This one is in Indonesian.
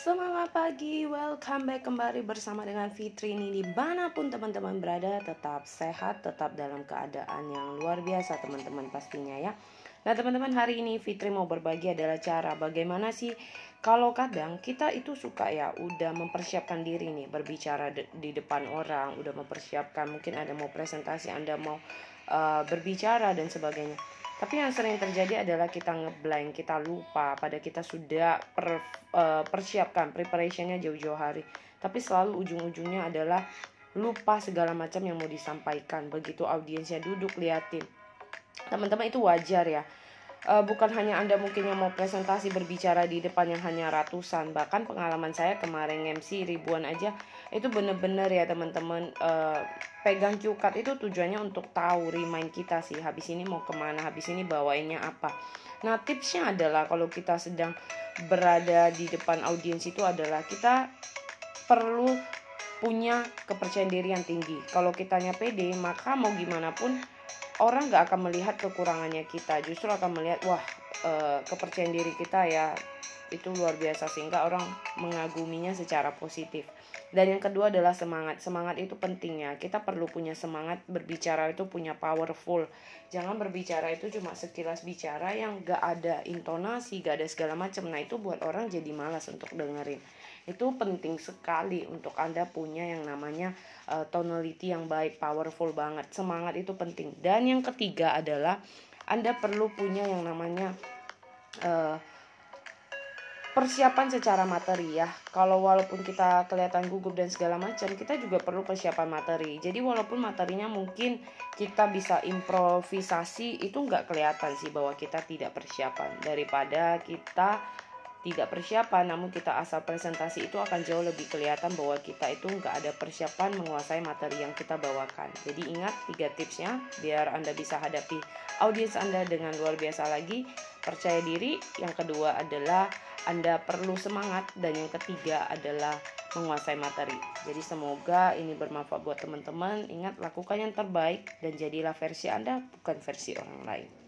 Semangat pagi, welcome back kembali bersama dengan Fitri ini Di mana pun teman-teman berada, tetap sehat, tetap dalam keadaan yang luar biasa teman-teman pastinya ya. Nah teman-teman hari ini Fitri mau berbagi adalah cara bagaimana sih Kalau kadang kita itu suka ya udah mempersiapkan diri nih Berbicara de di depan orang, udah mempersiapkan Mungkin ada mau presentasi, anda mau uh, berbicara dan sebagainya tapi yang sering terjadi adalah kita ngeblank, kita lupa pada kita sudah per, uh, persiapkan preparationnya jauh-jauh hari. Tapi selalu ujung-ujungnya adalah lupa segala macam yang mau disampaikan. Begitu audiensnya duduk liatin. Teman-teman itu wajar ya uh, bukan hanya Anda mungkin yang mau presentasi berbicara di depan yang hanya ratusan, bahkan pengalaman saya kemarin MC ribuan aja itu bener-bener ya teman-teman uh, pegang cukat itu tujuannya untuk tahu remind kita sih habis ini mau ke mana, habis ini bawainnya apa. Nah tipsnya adalah kalau kita sedang berada di depan audiens itu adalah kita perlu punya kepercayaan diri yang tinggi. Kalau kitanya pede, maka mau gimana pun orang nggak akan melihat kekurangannya kita justru akan melihat wah e, kepercayaan diri kita ya itu luar biasa sehingga orang mengaguminya secara positif. Dan yang kedua adalah semangat. Semangat itu pentingnya kita perlu punya semangat berbicara itu punya powerful. Jangan berbicara itu cuma sekilas bicara yang gak ada intonasi gak ada segala macam. Nah itu buat orang jadi malas untuk dengerin. Itu penting sekali untuk anda punya yang namanya uh, tonality yang baik powerful banget. Semangat itu penting. Dan yang ketiga adalah anda perlu punya yang namanya uh, persiapan secara materi ya. Kalau walaupun kita kelihatan gugup dan segala macam, kita juga perlu persiapan materi. Jadi walaupun materinya mungkin kita bisa improvisasi, itu nggak kelihatan sih bahwa kita tidak persiapan daripada kita tidak persiapan namun kita asal presentasi itu akan jauh lebih kelihatan bahwa kita itu nggak ada persiapan menguasai materi yang kita bawakan. Jadi ingat tiga tipsnya biar anda bisa hadapi audiens anda dengan luar biasa lagi. Percaya diri yang kedua adalah anda perlu semangat dan yang ketiga adalah menguasai materi. Jadi semoga ini bermanfaat buat teman-teman. Ingat lakukan yang terbaik dan jadilah versi anda bukan versi orang lain